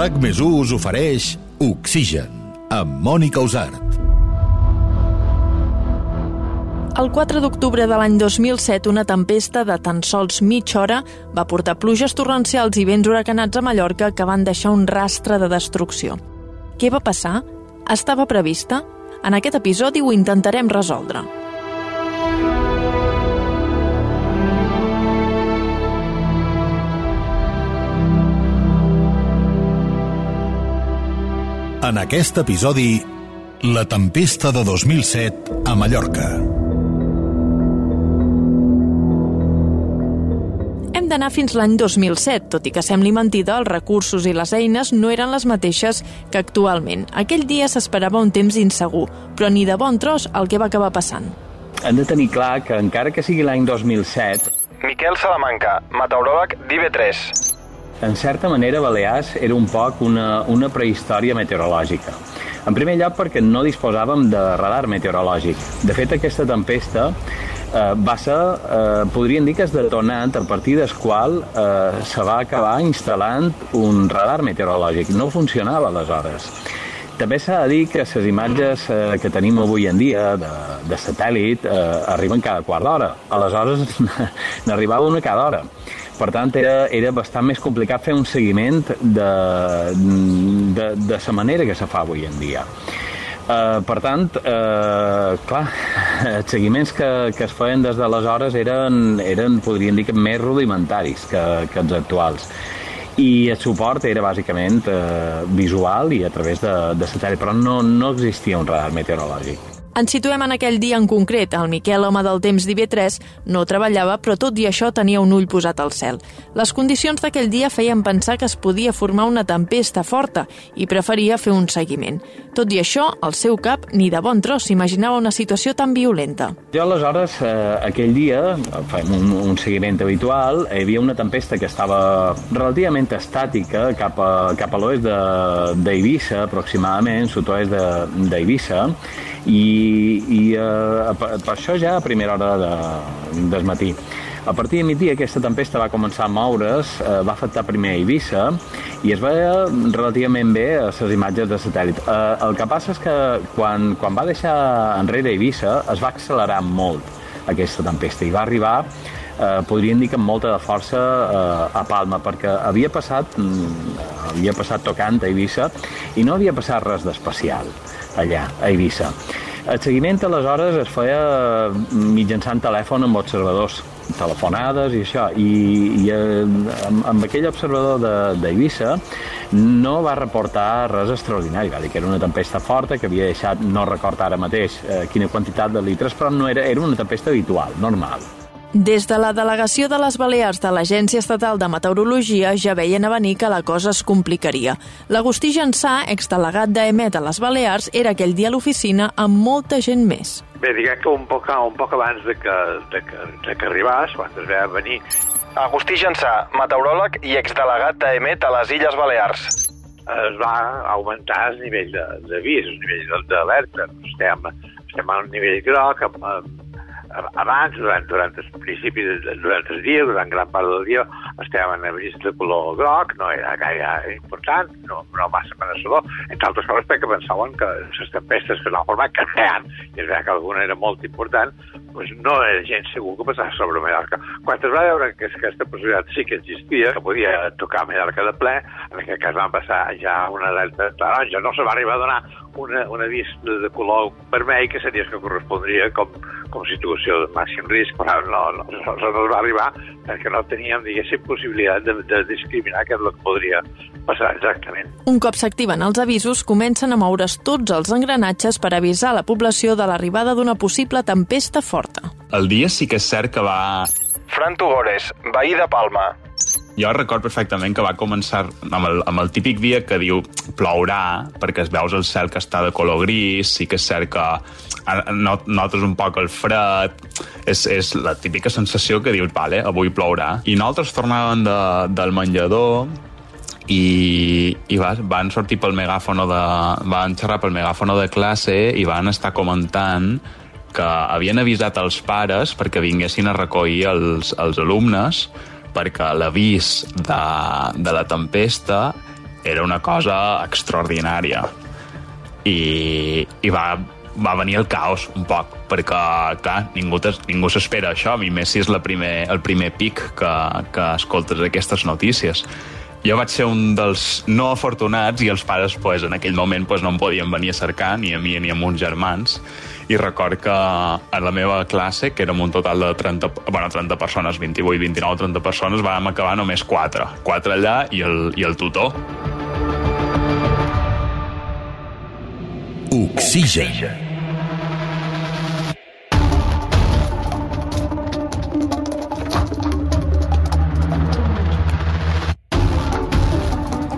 RAC més us ofereix Oxigen, amb Mònica Usart. El 4 d'octubre de l'any 2007, una tempesta de tan sols mitja hora va portar pluges torrencials i vents huracanats a Mallorca que van deixar un rastre de destrucció. Què va passar? Estava prevista? En aquest episodi ho intentarem resoldre. En aquest episodi, la tempesta de 2007 a Mallorca. Hem d'anar fins l'any 2007, tot i que sembli mentida, els recursos i les eines no eren les mateixes que actualment. Aquell dia s'esperava un temps insegur, però ni de bon tros el que va acabar passant. Hem de tenir clar que encara que sigui l'any 2007, Miquel Salamanca, meteoròleg d'IB3. En certa manera Balears era un poc una, una prehistòria meteorològica. En primer lloc perquè no disposàvem de radar meteorològic. De fet, aquesta tempesta eh, va ser, eh, podríem dir que és detonant a partir del qual eh, se va acabar instal·lant un radar meteorològic. No funcionava aleshores. També s'ha de dir que les imatges eh, que tenim avui en dia de, de satèl·lit eh, arriben cada quart d'hora. Aleshores n'arribava una cada hora. Per tant, era, era bastant més complicat fer un seguiment de, de, de la manera que se fa avui en dia. Uh, per tant, uh, clar, els seguiments que, que es feien des d'aleshores eren, eren, podríem dir, que més rudimentaris que, que els actuals i el suport era bàsicament eh, visual i a través de, de satèl·lit, però no, no existia un radar meteorològic. Ens situem en aquell dia en concret. El Miquel, home del temps d'IB3, no treballava, però tot i això tenia un ull posat al cel. Les condicions d'aquell dia feien pensar que es podia formar una tempesta forta i preferia fer un seguiment. Tot i això, al seu cap, ni de bon tros s'imaginava una situació tan violenta. Jo aleshores, eh, aquell dia, fem un, un seguiment habitual, hi havia una tempesta que estava relativament estàtica cap a, cap a l'oest de- d'Eivissa, aproximadament, sud-oest de- d'Eivissa, i, i eh, per, per això ja a primera hora de, del matí. A partir de migdia aquesta tempesta va començar a moure's, eh, va afectar primer a Eivissa i es veia relativament bé a les imatges de satèl·lit. Eh, el que passa és que quan, quan va deixar enrere Eivissa es va accelerar molt aquesta tempesta i va arribar eh, podríem dir que amb molta de força eh, a Palma, perquè havia passat, mm, havia passat tocant a Eivissa i no havia passat res d'especial allà, a Eivissa. El seguiment, aleshores, es feia mitjançant telèfon amb observadors, telefonades i això, i, i eh, amb, amb aquell observador de- d'Eivissa no va reportar res extraordinari, va dir que era una tempesta forta, que havia deixat, no recordo ara mateix eh, quina quantitat de litres, però no era, era una tempesta habitual, normal. Des de la delegació de les Balears de l'Agència Estatal de Meteorologia ja veien a venir que la cosa es complicaria. L'Agustí Jansà, exdelegat d'EMET a les Balears, era aquell dia a l'oficina amb molta gent més. Bé, diguem que un poc, un poc abans de que, de que, de que arribàs, quan es veia venir, Agustí Jansà, meteoròleg i exdelegat d'EMET a les Illes Balears. es va augmentar el nivell de- d'avís, el nivell de- d'alerta. Estem, estem a un nivell groc, amb, amb, abans, durant, durant el principi, de, durant el dia, durant gran part del dia, estem en avís de color groc, no era gaire important, no, no massa amenaçador, entre altres coses perquè pensaven que les tempestes que format, que n'hi i és veritat que alguna era molt important, pues no era gens segur que passava sobre Mallorca. Quan es va veure que aquesta possibilitat sí que existia, que podia tocar Mallorca de ple, en aquest cas van passar ja una alerta taronja, no se va arribar a donar una, un avís de, de color vermell que seria que correspondria com, com si tu situació de màxim risc, però no, no, no, no va arribar perquè no teníem, diguéssim, possibilitat de, de discriminar què és el que podria passar exactament. Un cop s'activen els avisos, comencen a moure's tots els engranatges per avisar la població de l'arribada d'una possible tempesta forta. El dia sí que és cert que va... Fran Tugores, veí de Palma. Jo record perfectament que va començar amb el, amb el típic dia que diu plourà, perquè es veus el cel que està de color gris, sí que és cert que not, notes un poc el fred, és, és la típica sensació que dius, vale, avui plourà. I nosaltres tornàvem de, del menjador i, i va, van sortir pel megàfono de, van xerrar pel megàfono de classe i van estar comentant que havien avisat els pares perquè vinguessin a recollir els, els alumnes perquè l'avís de, de la tempesta era una cosa extraordinària. I, i va, va venir el caos un poc perquè, clar, ningú, ningú s'espera això, i més si és la primer, el primer pic que, que escoltes aquestes notícies jo vaig ser un dels no afortunats i els pares pues, en aquell moment pues, no em podien venir a cercar, ni a mi ni a uns germans. I record que en la meva classe, que érem un total de 30, bueno, 30 persones, 28, 29, 30 persones, vam acabar només 4. 4 allà i el, i el tutor. Oxigen.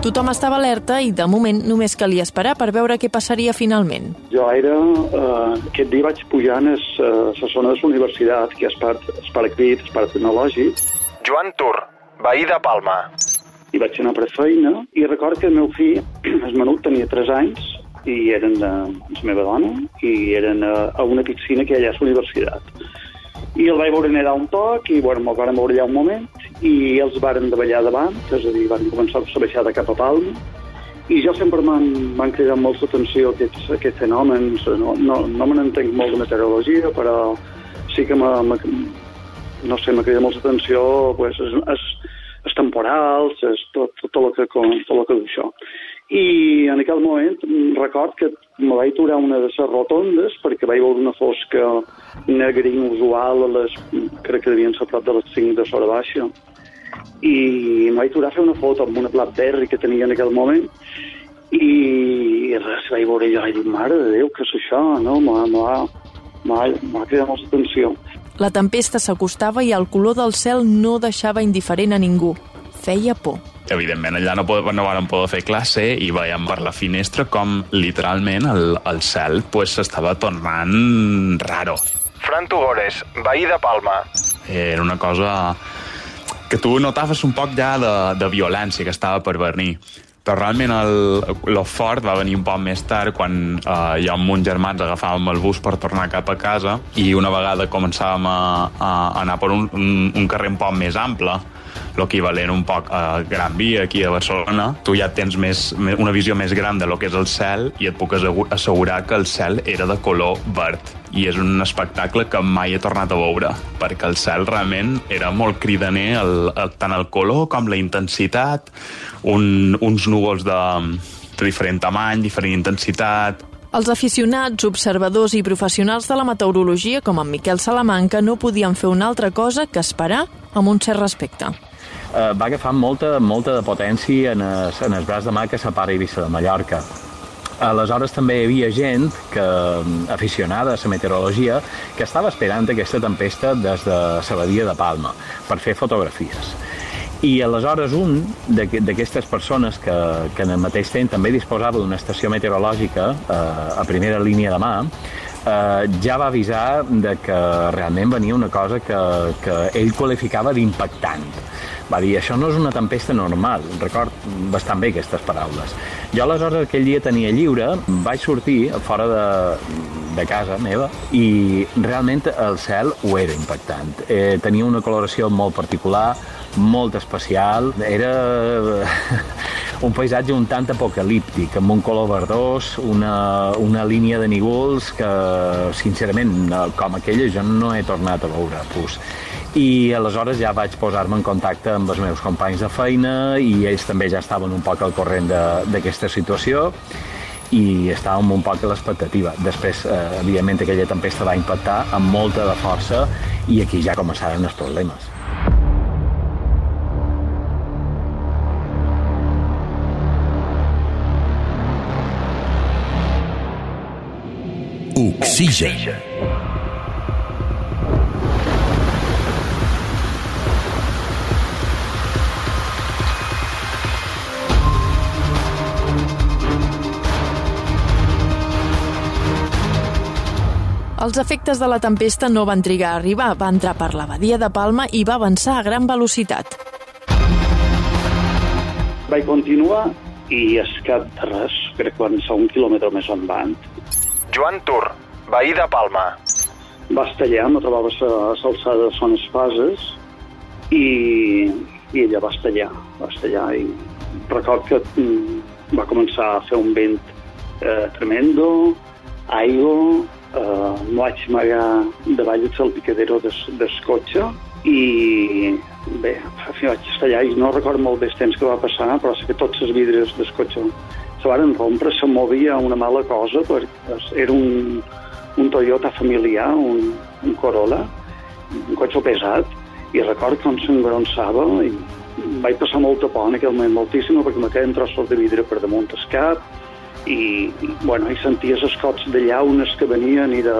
Tothom estava alerta i, de moment, només calia esperar per veure què passaria finalment. Jo era... Eh, aquest dia vaig pujar a eh, la zona de la universitat, que és part, és part equip, és part tecnològic. Joan Tur, veí de Palma. I vaig anar per feina i recordo que el meu fill, el menut, tenia 3 anys i eren de la meva dona i eren a, a una piscina que hi ha a la universitat. I el vaig veure nedar un toc i, bueno, me'l van veure allà un moment i els varen davallar davant, és a dir, van començar a baixada cap a Palma, i jo sempre m'han cridat molt l'atenció aquests, aquests fenòmens, no, no, no me n'entenc molt de meteorologia, però sí que m'ha, no sé, m'ha cridat molt l'atenció pues, és, és, és temporals, és tot, tot, el que, tot el que això. I en aquell moment record que me vaig aturar una de les rotondes perquè vaig veure una fosca negra inusual a les, crec que devien ser prop de les 5 de l'hora baixa i em vaig aturar a fer una foto amb una Blackberry que tenia en aquell moment i res, vaig veure jo i dic, mare de Déu, què és això? No, m'ha cridat molta atenció. La tempesta s'acostava i el color del cel no deixava indiferent a ningú. Feia por. Evidentment, allà no, pod no van poder fer classe i veiem per la finestra com literalment el, el cel s'estava pues, tornant raro. Fran Tugores, veí de Palma. Era una cosa que tu notaves un poc ja de, de violència que estava per venir però realment el, el fort va venir un poc més tard quan eh, jo amb uns germans agafàvem el bus per tornar cap a casa i una vegada començàvem a, a anar per un, un, un carrer un poc més ample l'equivalent un poc a Gran Via aquí a Barcelona, tu ja tens més, una visió més gran de lo que és el cel i et puc assegurar que el cel era de color verd. I és un espectacle que mai he tornat a veure perquè el cel realment era molt cridaner el, el, tant el color com la intensitat. Un, uns núvols de, de diferent tamany, diferent intensitat. Els aficionats, observadors i professionals de la meteorologia, com en Miquel Salamanca, no podien fer una altra cosa que esperar amb un cert respecte eh, va agafar molta, molta de potència en el, en el braç de mà que separa Eivissa de Mallorca. Aleshores també hi havia gent que, aficionada a la meteorologia que estava esperant aquesta tempesta des de la badia de Palma per fer fotografies. I aleshores un d'aquestes persones que, que en el mateix temps també disposava d'una estació meteorològica eh, a primera línia de mà, eh, ja va avisar de que realment venia una cosa que, que ell qualificava d'impactant va dir, això no és una tempesta normal, record bastant bé aquestes paraules. Jo aleshores aquell dia tenia lliure, vaig sortir fora de, de casa meva i realment el cel ho era impactant. Eh, tenia una coloració molt particular, molt especial, era un paisatge un tant apocalíptic, amb un color verdós, una, una línia de nívols que, sincerament, com aquella jo no he tornat a veure. Pues i aleshores ja vaig posar-me en contacte amb els meus companys de feina i ells també ja estaven un poc al corrent d'aquesta situació i estàvem un poc a l'expectativa. Després, eh, evidentment, aquella tempesta va impactar amb molta de força i aquí ja començaran els problemes. Oxigen. Els efectes de la tempesta no van trigar a arribar, va entrar per la badia de Palma i va avançar a gran velocitat. Vaig continuar i es cap de res, crec que van ser un quilòmetre més endavant. Joan Tur, veí de Palma. Va estar allà, me trobava a l'alçada de Son Espases i, i ella va allà, va allà i record que mm, va començar a fer un vent eh, tremendo, aigua, eh, m'ho vaig amagar davall del salpicadero des, del cotxe i bé, vaig estar allà i no recordo molt bé el temps que va passar, però sé que tots els vidres del cotxe se van rompre, se movia una mala cosa, perquè era un, un Toyota familiar, un, un Corolla, un cotxe pesat, i record com s'engronçava i vaig passar molta por en aquell moment, moltíssima, perquè me queden trossos de vidre per damunt el cap, i, i bueno, i senties els cops de llaunes que venien i de,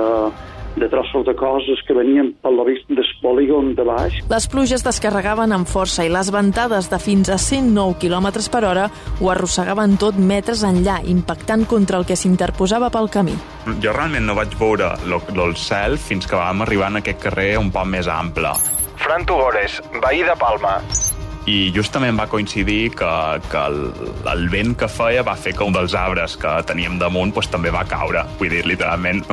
de trossos de coses que venien per la vista del polígon de baix. Les pluges descarregaven amb força i les ventades de fins a 109 km per hora ho arrossegaven tot metres enllà, impactant contra el que s'interposava pel camí. Jo realment no vaig veure el cel fins que vam arribar en aquest carrer un poc més ample. Fran Tugores, veí de Palma. i justament va coincidir que, que el, el vent que feia va fer que un dels arbres que teníem damunt pues, també va caure. Vull dir, literalment,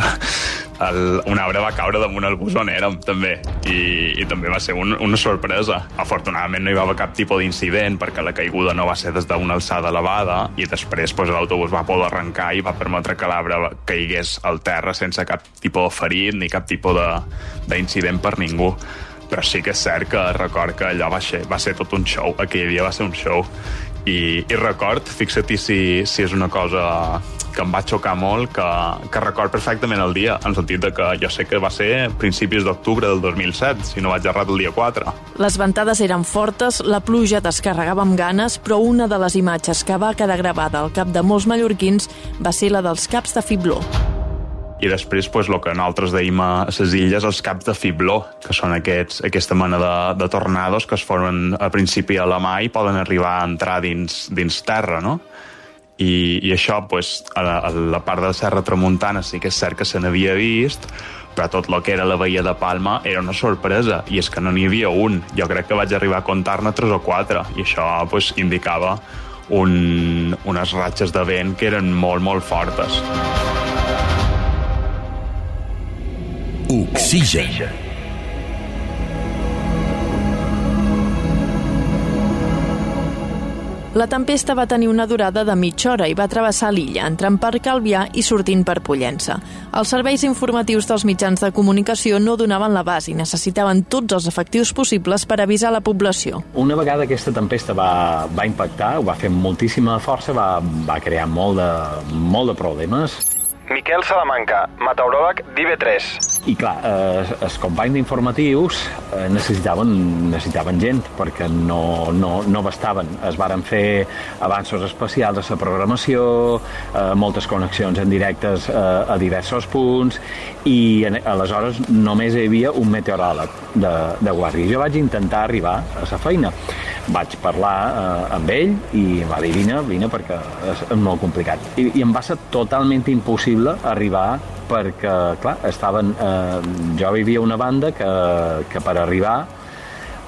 el, un arbre va caure damunt el bus on érem, també. I, i també va ser un, una sorpresa. Afortunadament no hi va haver cap tipus d'incident perquè la caiguda no va ser des d'una alçada elevada i després pues, l'autobús va poder arrencar i va permetre que l'arbre caigués al terra sense cap tipus de ferit ni cap tipus d'incident per ningú però sí que és cert que record que allò va ser, va ser tot un show, aquell dia va ser un show. I, i record, fixa-t'hi si, si és una cosa que em va xocar molt, que, que record perfectament el dia, en sentit de que jo sé que va ser principis d'octubre del 2007, si no vaig errat el dia 4. Les ventades eren fortes, la pluja descarregava amb ganes, però una de les imatges que va quedar gravada al cap de molts mallorquins va ser la dels caps de fibló i després pues, el que nosaltres deim a les illes, els caps de fibló, que són aquests, aquesta mena de, de tornados que es formen a principi a la mà i poden arribar a entrar dins, dins terra, no? I, i això, pues, a, la, a la part de la Serra Tramuntana sí que és cert que se n'havia vist, però tot el que era la veia de Palma era una sorpresa, i és que no n'hi havia un. Jo crec que vaig arribar a comptar-ne tres o quatre, i això pues, indicava un, unes ratxes de vent que eren molt, molt fortes. Oxigen. La tempesta va tenir una durada de mitja hora i va travessar l'illa, entrant per Calvià i sortint per Pollença. Els serveis informatius dels mitjans de comunicació no donaven l'abast i necessitaven tots els efectius possibles per avisar la població. Una vegada aquesta tempesta va, va impactar, ho va fer amb moltíssima força, va, va crear molt de, molt de problemes. Miquel Salamanca, meteoròleg d'IV3. I clar, eh, els companys d'informatius eh, necessitaven, necessitaven gent perquè no, no, no bastaven. Es varen fer avanços especials a la programació, eh, moltes connexions en directes eh, a diversos punts i en, aleshores només hi havia un meteoròleg de, de guàrdia. Jo vaig intentar arribar a la feina. Vaig parlar eh, amb ell i va dir vine, vine perquè és, és molt complicat. I, I em va ser totalment impossible arribar perquè, clar, estaven... Eh, jo vivia una banda que, que per arribar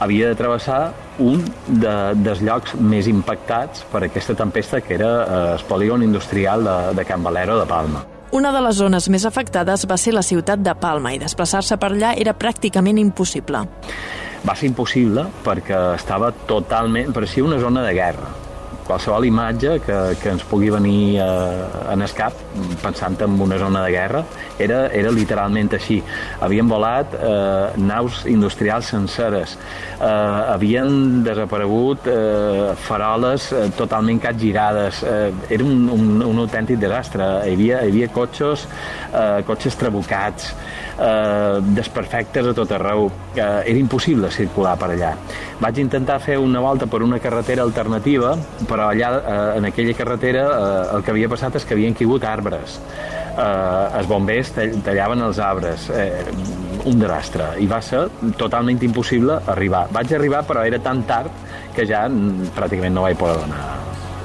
havia de travessar un de, dels llocs més impactats per aquesta tempesta, que era eh, el polígon industrial de, de Can Valero de Palma. Una de les zones més afectades va ser la ciutat de Palma i desplaçar-se per allà era pràcticament impossible. Va ser impossible perquè estava totalment... pareixia una zona de guerra qualsevol imatge que, que ens pugui venir eh, en escap, pensant en una zona de guerra, era, era literalment així. Havien volat eh, naus industrials senceres, eh, havien desaparegut eh, faroles eh, totalment capgirades, eh, era un, un, un autèntic desastre. Hi havia, hi havia cotxes, eh, cotxes trabucats, eh, desperfectes a tot arreu. Eh, era impossible circular per allà. Vaig intentar fer una volta per una carretera alternativa, però allà, eh, en aquella carretera, eh, el que havia passat és que havien caigut arbres. Eh, els bombers tallaven els arbres. Eh, un desastre. I va ser totalment impossible arribar. Vaig arribar, però era tan tard que ja pràcticament no vaig poder donar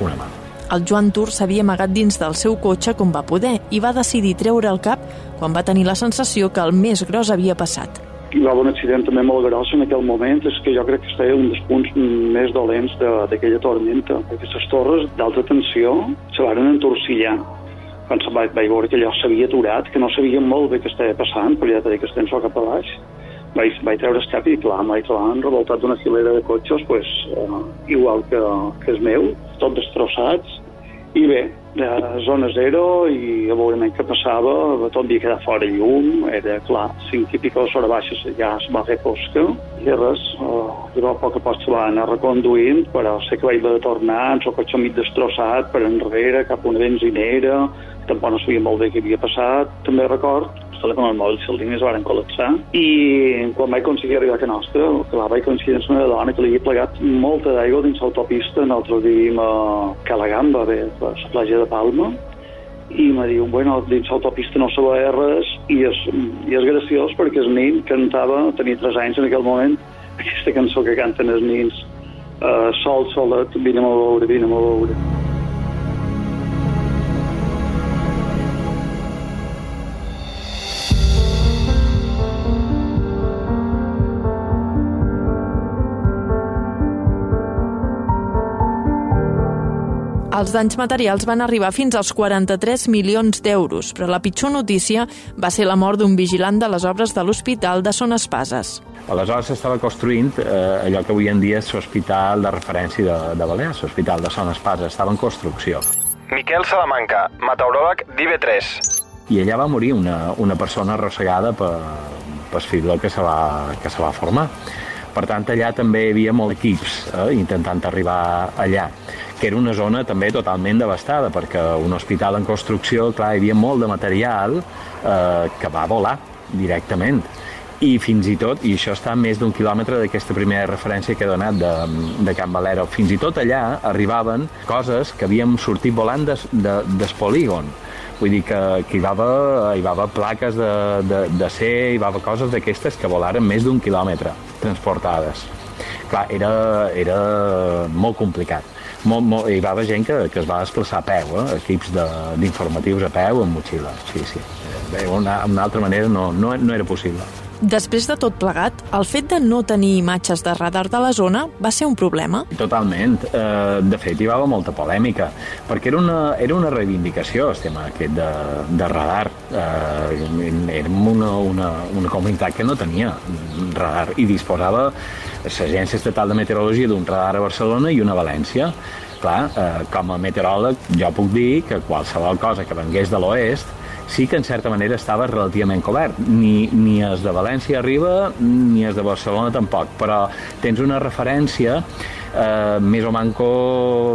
una mà. El Joan Tur s'havia amagat dins del seu cotxe com va poder i va decidir treure el cap quan va tenir la sensació que el més gros havia passat. Hi va haver un accident també molt gros en aquell moment, és que jo crec que està un dels punts més dolents d'aquella tormenta. Aquestes torres d'alta tensió se van entorcillar. Quan vaig, vaig veure que allò s'havia aturat, que no sabia molt bé què estava passant, però ja t'he que estem cap a baix, vaig, vaig treure el cap i clar, vaig trobar enrevoltat d'una filera de cotxes, pues, uh, igual que, que és meu, tot destrossats, i bé, de zona zero i a veure què passava, tot havia quedat fora llum, era clar, cinc i pico hores baixes ja es va fer fosca, i res, uh, llavors a poc a poc se va anar reconduint, però sé que vaig de tornar amb el cotxe mig destrossat per enrere, cap a una benzinera, tampoc no sabia molt bé què havia passat, també record els telèfons mòbils i els diners van col·lapsar i quan vaig aconseguir arribar a Can Nostra, clar, vaig coincidir amb una dona que li havia plegat molta d'aigua dins l'autopista, nosaltres vivim a Calagamba, bé, a la platja de Palma, i me diu, bueno, dins l'autopista no se veia res, i és, i és graciós perquè el nin cantava, tenia 3 anys en aquell moment, aquesta cançó que canten els nins, uh, sol, solet, vine a veure, vine a veure. Els danys materials van arribar fins als 43 milions d'euros, però la pitjor notícia va ser la mort d'un vigilant de les obres de l'Hospital de Son Espases. Aleshores s'estava construint eh, allò que avui en dia és l'hospital de referència de, de Balears, l'Hospital de Son Espases, estava en construcció. Miquel Salamanca, meteoròleg d'IB3. I allà va morir una, una persona arrossegada per, per fibló que se va, que se va formar. Per tant, allà també hi havia molts equips eh, intentant arribar allà que era una zona també totalment devastada, perquè un hospital en construcció, clar, hi havia molt de material eh, que va volar directament i fins i tot, i això està a més d'un quilòmetre d'aquesta primera referència que he donat de, de Can Valero, fins i tot allà arribaven coses que havíem sortit volant des, de, des polígon. Vull dir que, que hi, va haver, hi va haver plaques de, de, de ser, hi va haver coses d'aquestes que volaren més d'un quilòmetre transportades. Clar, era, era molt complicat molt, molt, hi va haver gent que, que es va desplaçar a peu, eh? equips d'informatius a peu amb motxilla, sí, sí. Bé, una, una altra manera no, no, no era possible. Després de tot plegat, el fet de no tenir imatges de radar de la zona va ser un problema? Totalment. Eh, de fet, hi va haver molta polèmica, perquè era una, era una reivindicació, el tema aquest de, de radar. Eh, érem una, una, una comunitat que no tenia radar i disposava l'Agència Estatal de Meteorologia d'un radar a Barcelona i una a València. Clar, eh, com a meteoròleg jo puc dir que qualsevol cosa que vengués de l'oest sí que en certa manera estava relativament cobert. Ni, ni els de València arriba, ni els de Barcelona tampoc, però tens una referència eh, més o manco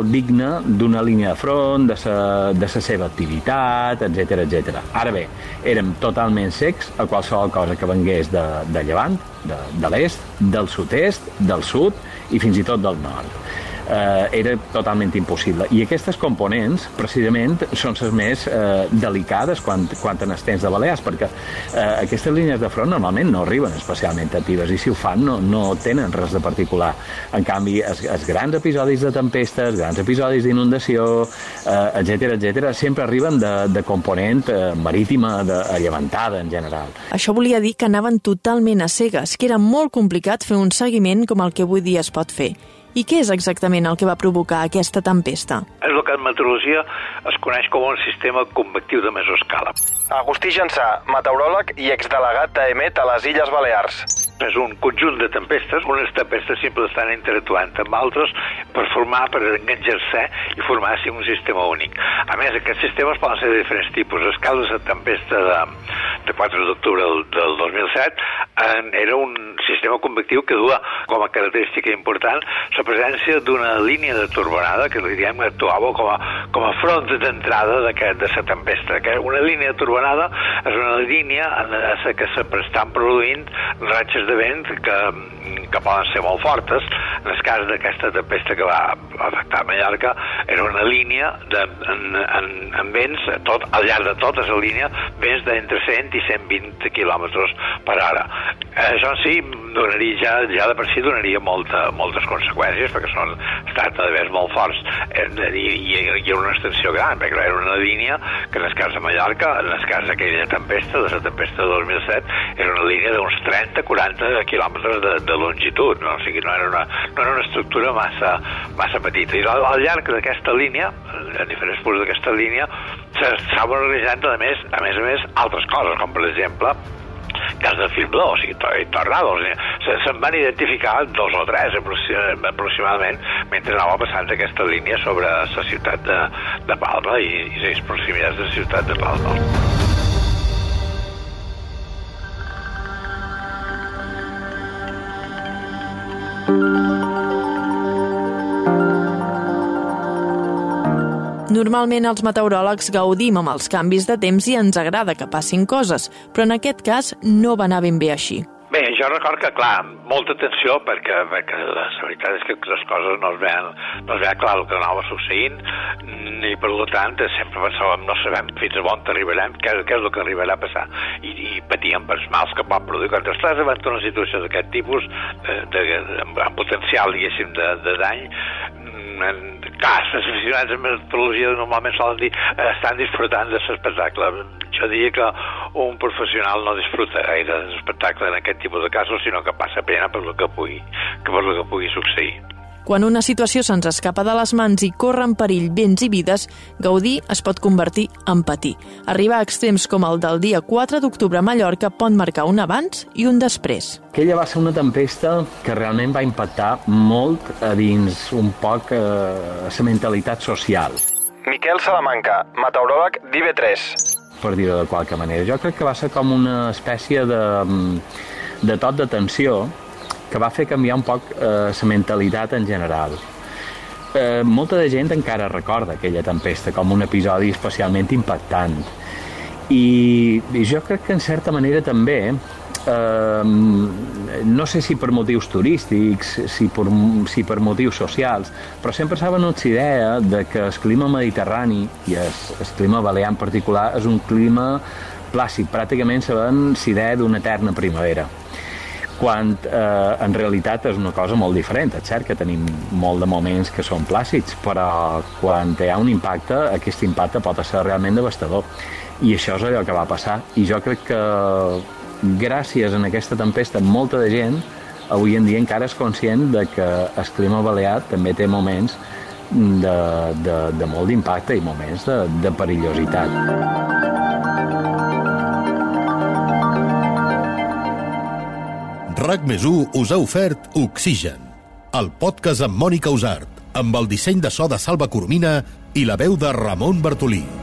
digna d'una línia de front, de sa, de sa seva activitat, etc etc. Ara bé, érem totalment secs a qualsevol cosa que vengués de, de llevant, de, de l'est, del sud-est, del sud i fins i tot del nord eh, era totalment impossible. I aquestes components, precisament, són les més eh, delicades quan, quan en estens de Balears, perquè eh, aquestes línies de front normalment no arriben especialment actives, i si ho fan no, no tenen res de particular. En canvi, els, els grans episodis de tempesta, els grans episodis d'inundació, eh, etc etc sempre arriben de, de component eh, marítima, de, llevantada en general. Això volia dir que anaven totalment a cegues, que era molt complicat fer un seguiment com el que avui dia es pot fer. I què és exactament el que va provocar aquesta tempesta? És el que en meteorologia es coneix com un sistema convectiu de mesoscala. Agustí Jansà, meteoròleg i exdelegat d'EMET a les Illes Balears. És un conjunt de tempestes, unes tempestes simples estan interactuant amb altres per formar, per enganxar-se i formar així un sistema únic. A més, aquests sistemes poden ser de diferents tipus. Les causes de tempesta de, de 4 d'octubre del, del 2007 en, era un sistema convectiu que duia com a característica important la presència d'una línia de turbonada que li diem que actuava com a, com a front d'entrada de la tempesta. Que una línia de turbonada és una línia en la que s'estan produint ratxes de vent que, poden ser molt fortes. En el cas d'aquesta tempesta que va afectar Mallorca, era una línia de, en, en, en vents, tot, al llarg de tota la línia, vents d'entre 100 i 120 km per hora. Això sí, donaria ja, ja de per si donaria molta, moltes conseqüències, perquè són, es tracta de vents molt forts eh, i, i, i una extensió gran, perquè era una línia que en el cas de Mallorca, en el cas d'aquella tempesta, de la tempesta de 2007, era una línia d'uns 30-40 quilòmetres de, de longitud, no? o sigui, no era una, no era una estructura massa, massa petita. I al, al llarg d'aquesta línia, a diferents punts d'aquesta línia, s'estaven realitzant, a més, a més a més, altres coses, com per exemple, cas del film blau, o sigui, tornados. Se'n van identificar dos o tres aproximadament mentre anava passant aquesta línia sobre la ciutat de, de Palma i, i les proximitats de la ciutat de Palma. Normalment els meteoròlegs gaudim amb els canvis de temps i ens agrada que passin coses, però en aquest cas no va anar ben bé així. Bé, jo record que, clar, molta atenció perquè, perquè la veritat és que les coses no es veien, no es veien clar el que anava succeint i per tant sempre pensàvem no sabem fins on arribarem, què, què és el que arribarà a passar i, i patíem per els mals que pot produir. Quan estàs davant d'una situació d'aquest tipus, de, de, de, amb potencial, diguéssim, de, de dany, els aficionats en meteorologia normalment solen dir eh, estan disfrutant de l'espectacle. Jo diria que un professional no disfruta gaire de l'espectacle en aquest tipus de casos, sinó que passa pena per lo que pugui, que per lo que pugui succeir. Quan una situació se'ns escapa de les mans i corre en perill béns i vides, gaudir es pot convertir en patir. Arribar a extrems com el del dia 4 d'octubre a Mallorca pot marcar un abans i un després. Aquella va ser una tempesta que realment va impactar molt a dins un poc eh, la mentalitat social. Miquel Salamanca, meteoròleg d'IB3 per dir-ho de qualque manera. Jo crec que va ser com una espècie de, de tot d'atenció que va fer canviar un poc eh, la mentalitat en general. Eh, molta de gent encara recorda aquella tempesta com un episodi especialment impactant. I, i jo crec que en certa manera també eh, no sé si per motius turístics, si per, si per motius socials, però sempre s'ha venut idea de que el clima mediterrani i el, el clima balear en particular és un clima plàcid, pràcticament se ven la idea d'una eterna primavera quan eh, en realitat és una cosa molt diferent. És cert que tenim molt de moments que són plàcids, però quan hi ha un impacte, aquest impacte pot ser realment devastador. I això és allò que va passar. I jo crec que gràcies a aquesta tempesta molta de gent avui en dia encara és conscient de que el clima balear també té moments de, de, de molt d'impacte i moments de, de perillositat. RAC més us ha ofert Oxigen, el podcast amb Mònica Usart, amb el disseny de so de Salva Coromina i la veu de Ramon Bartolí.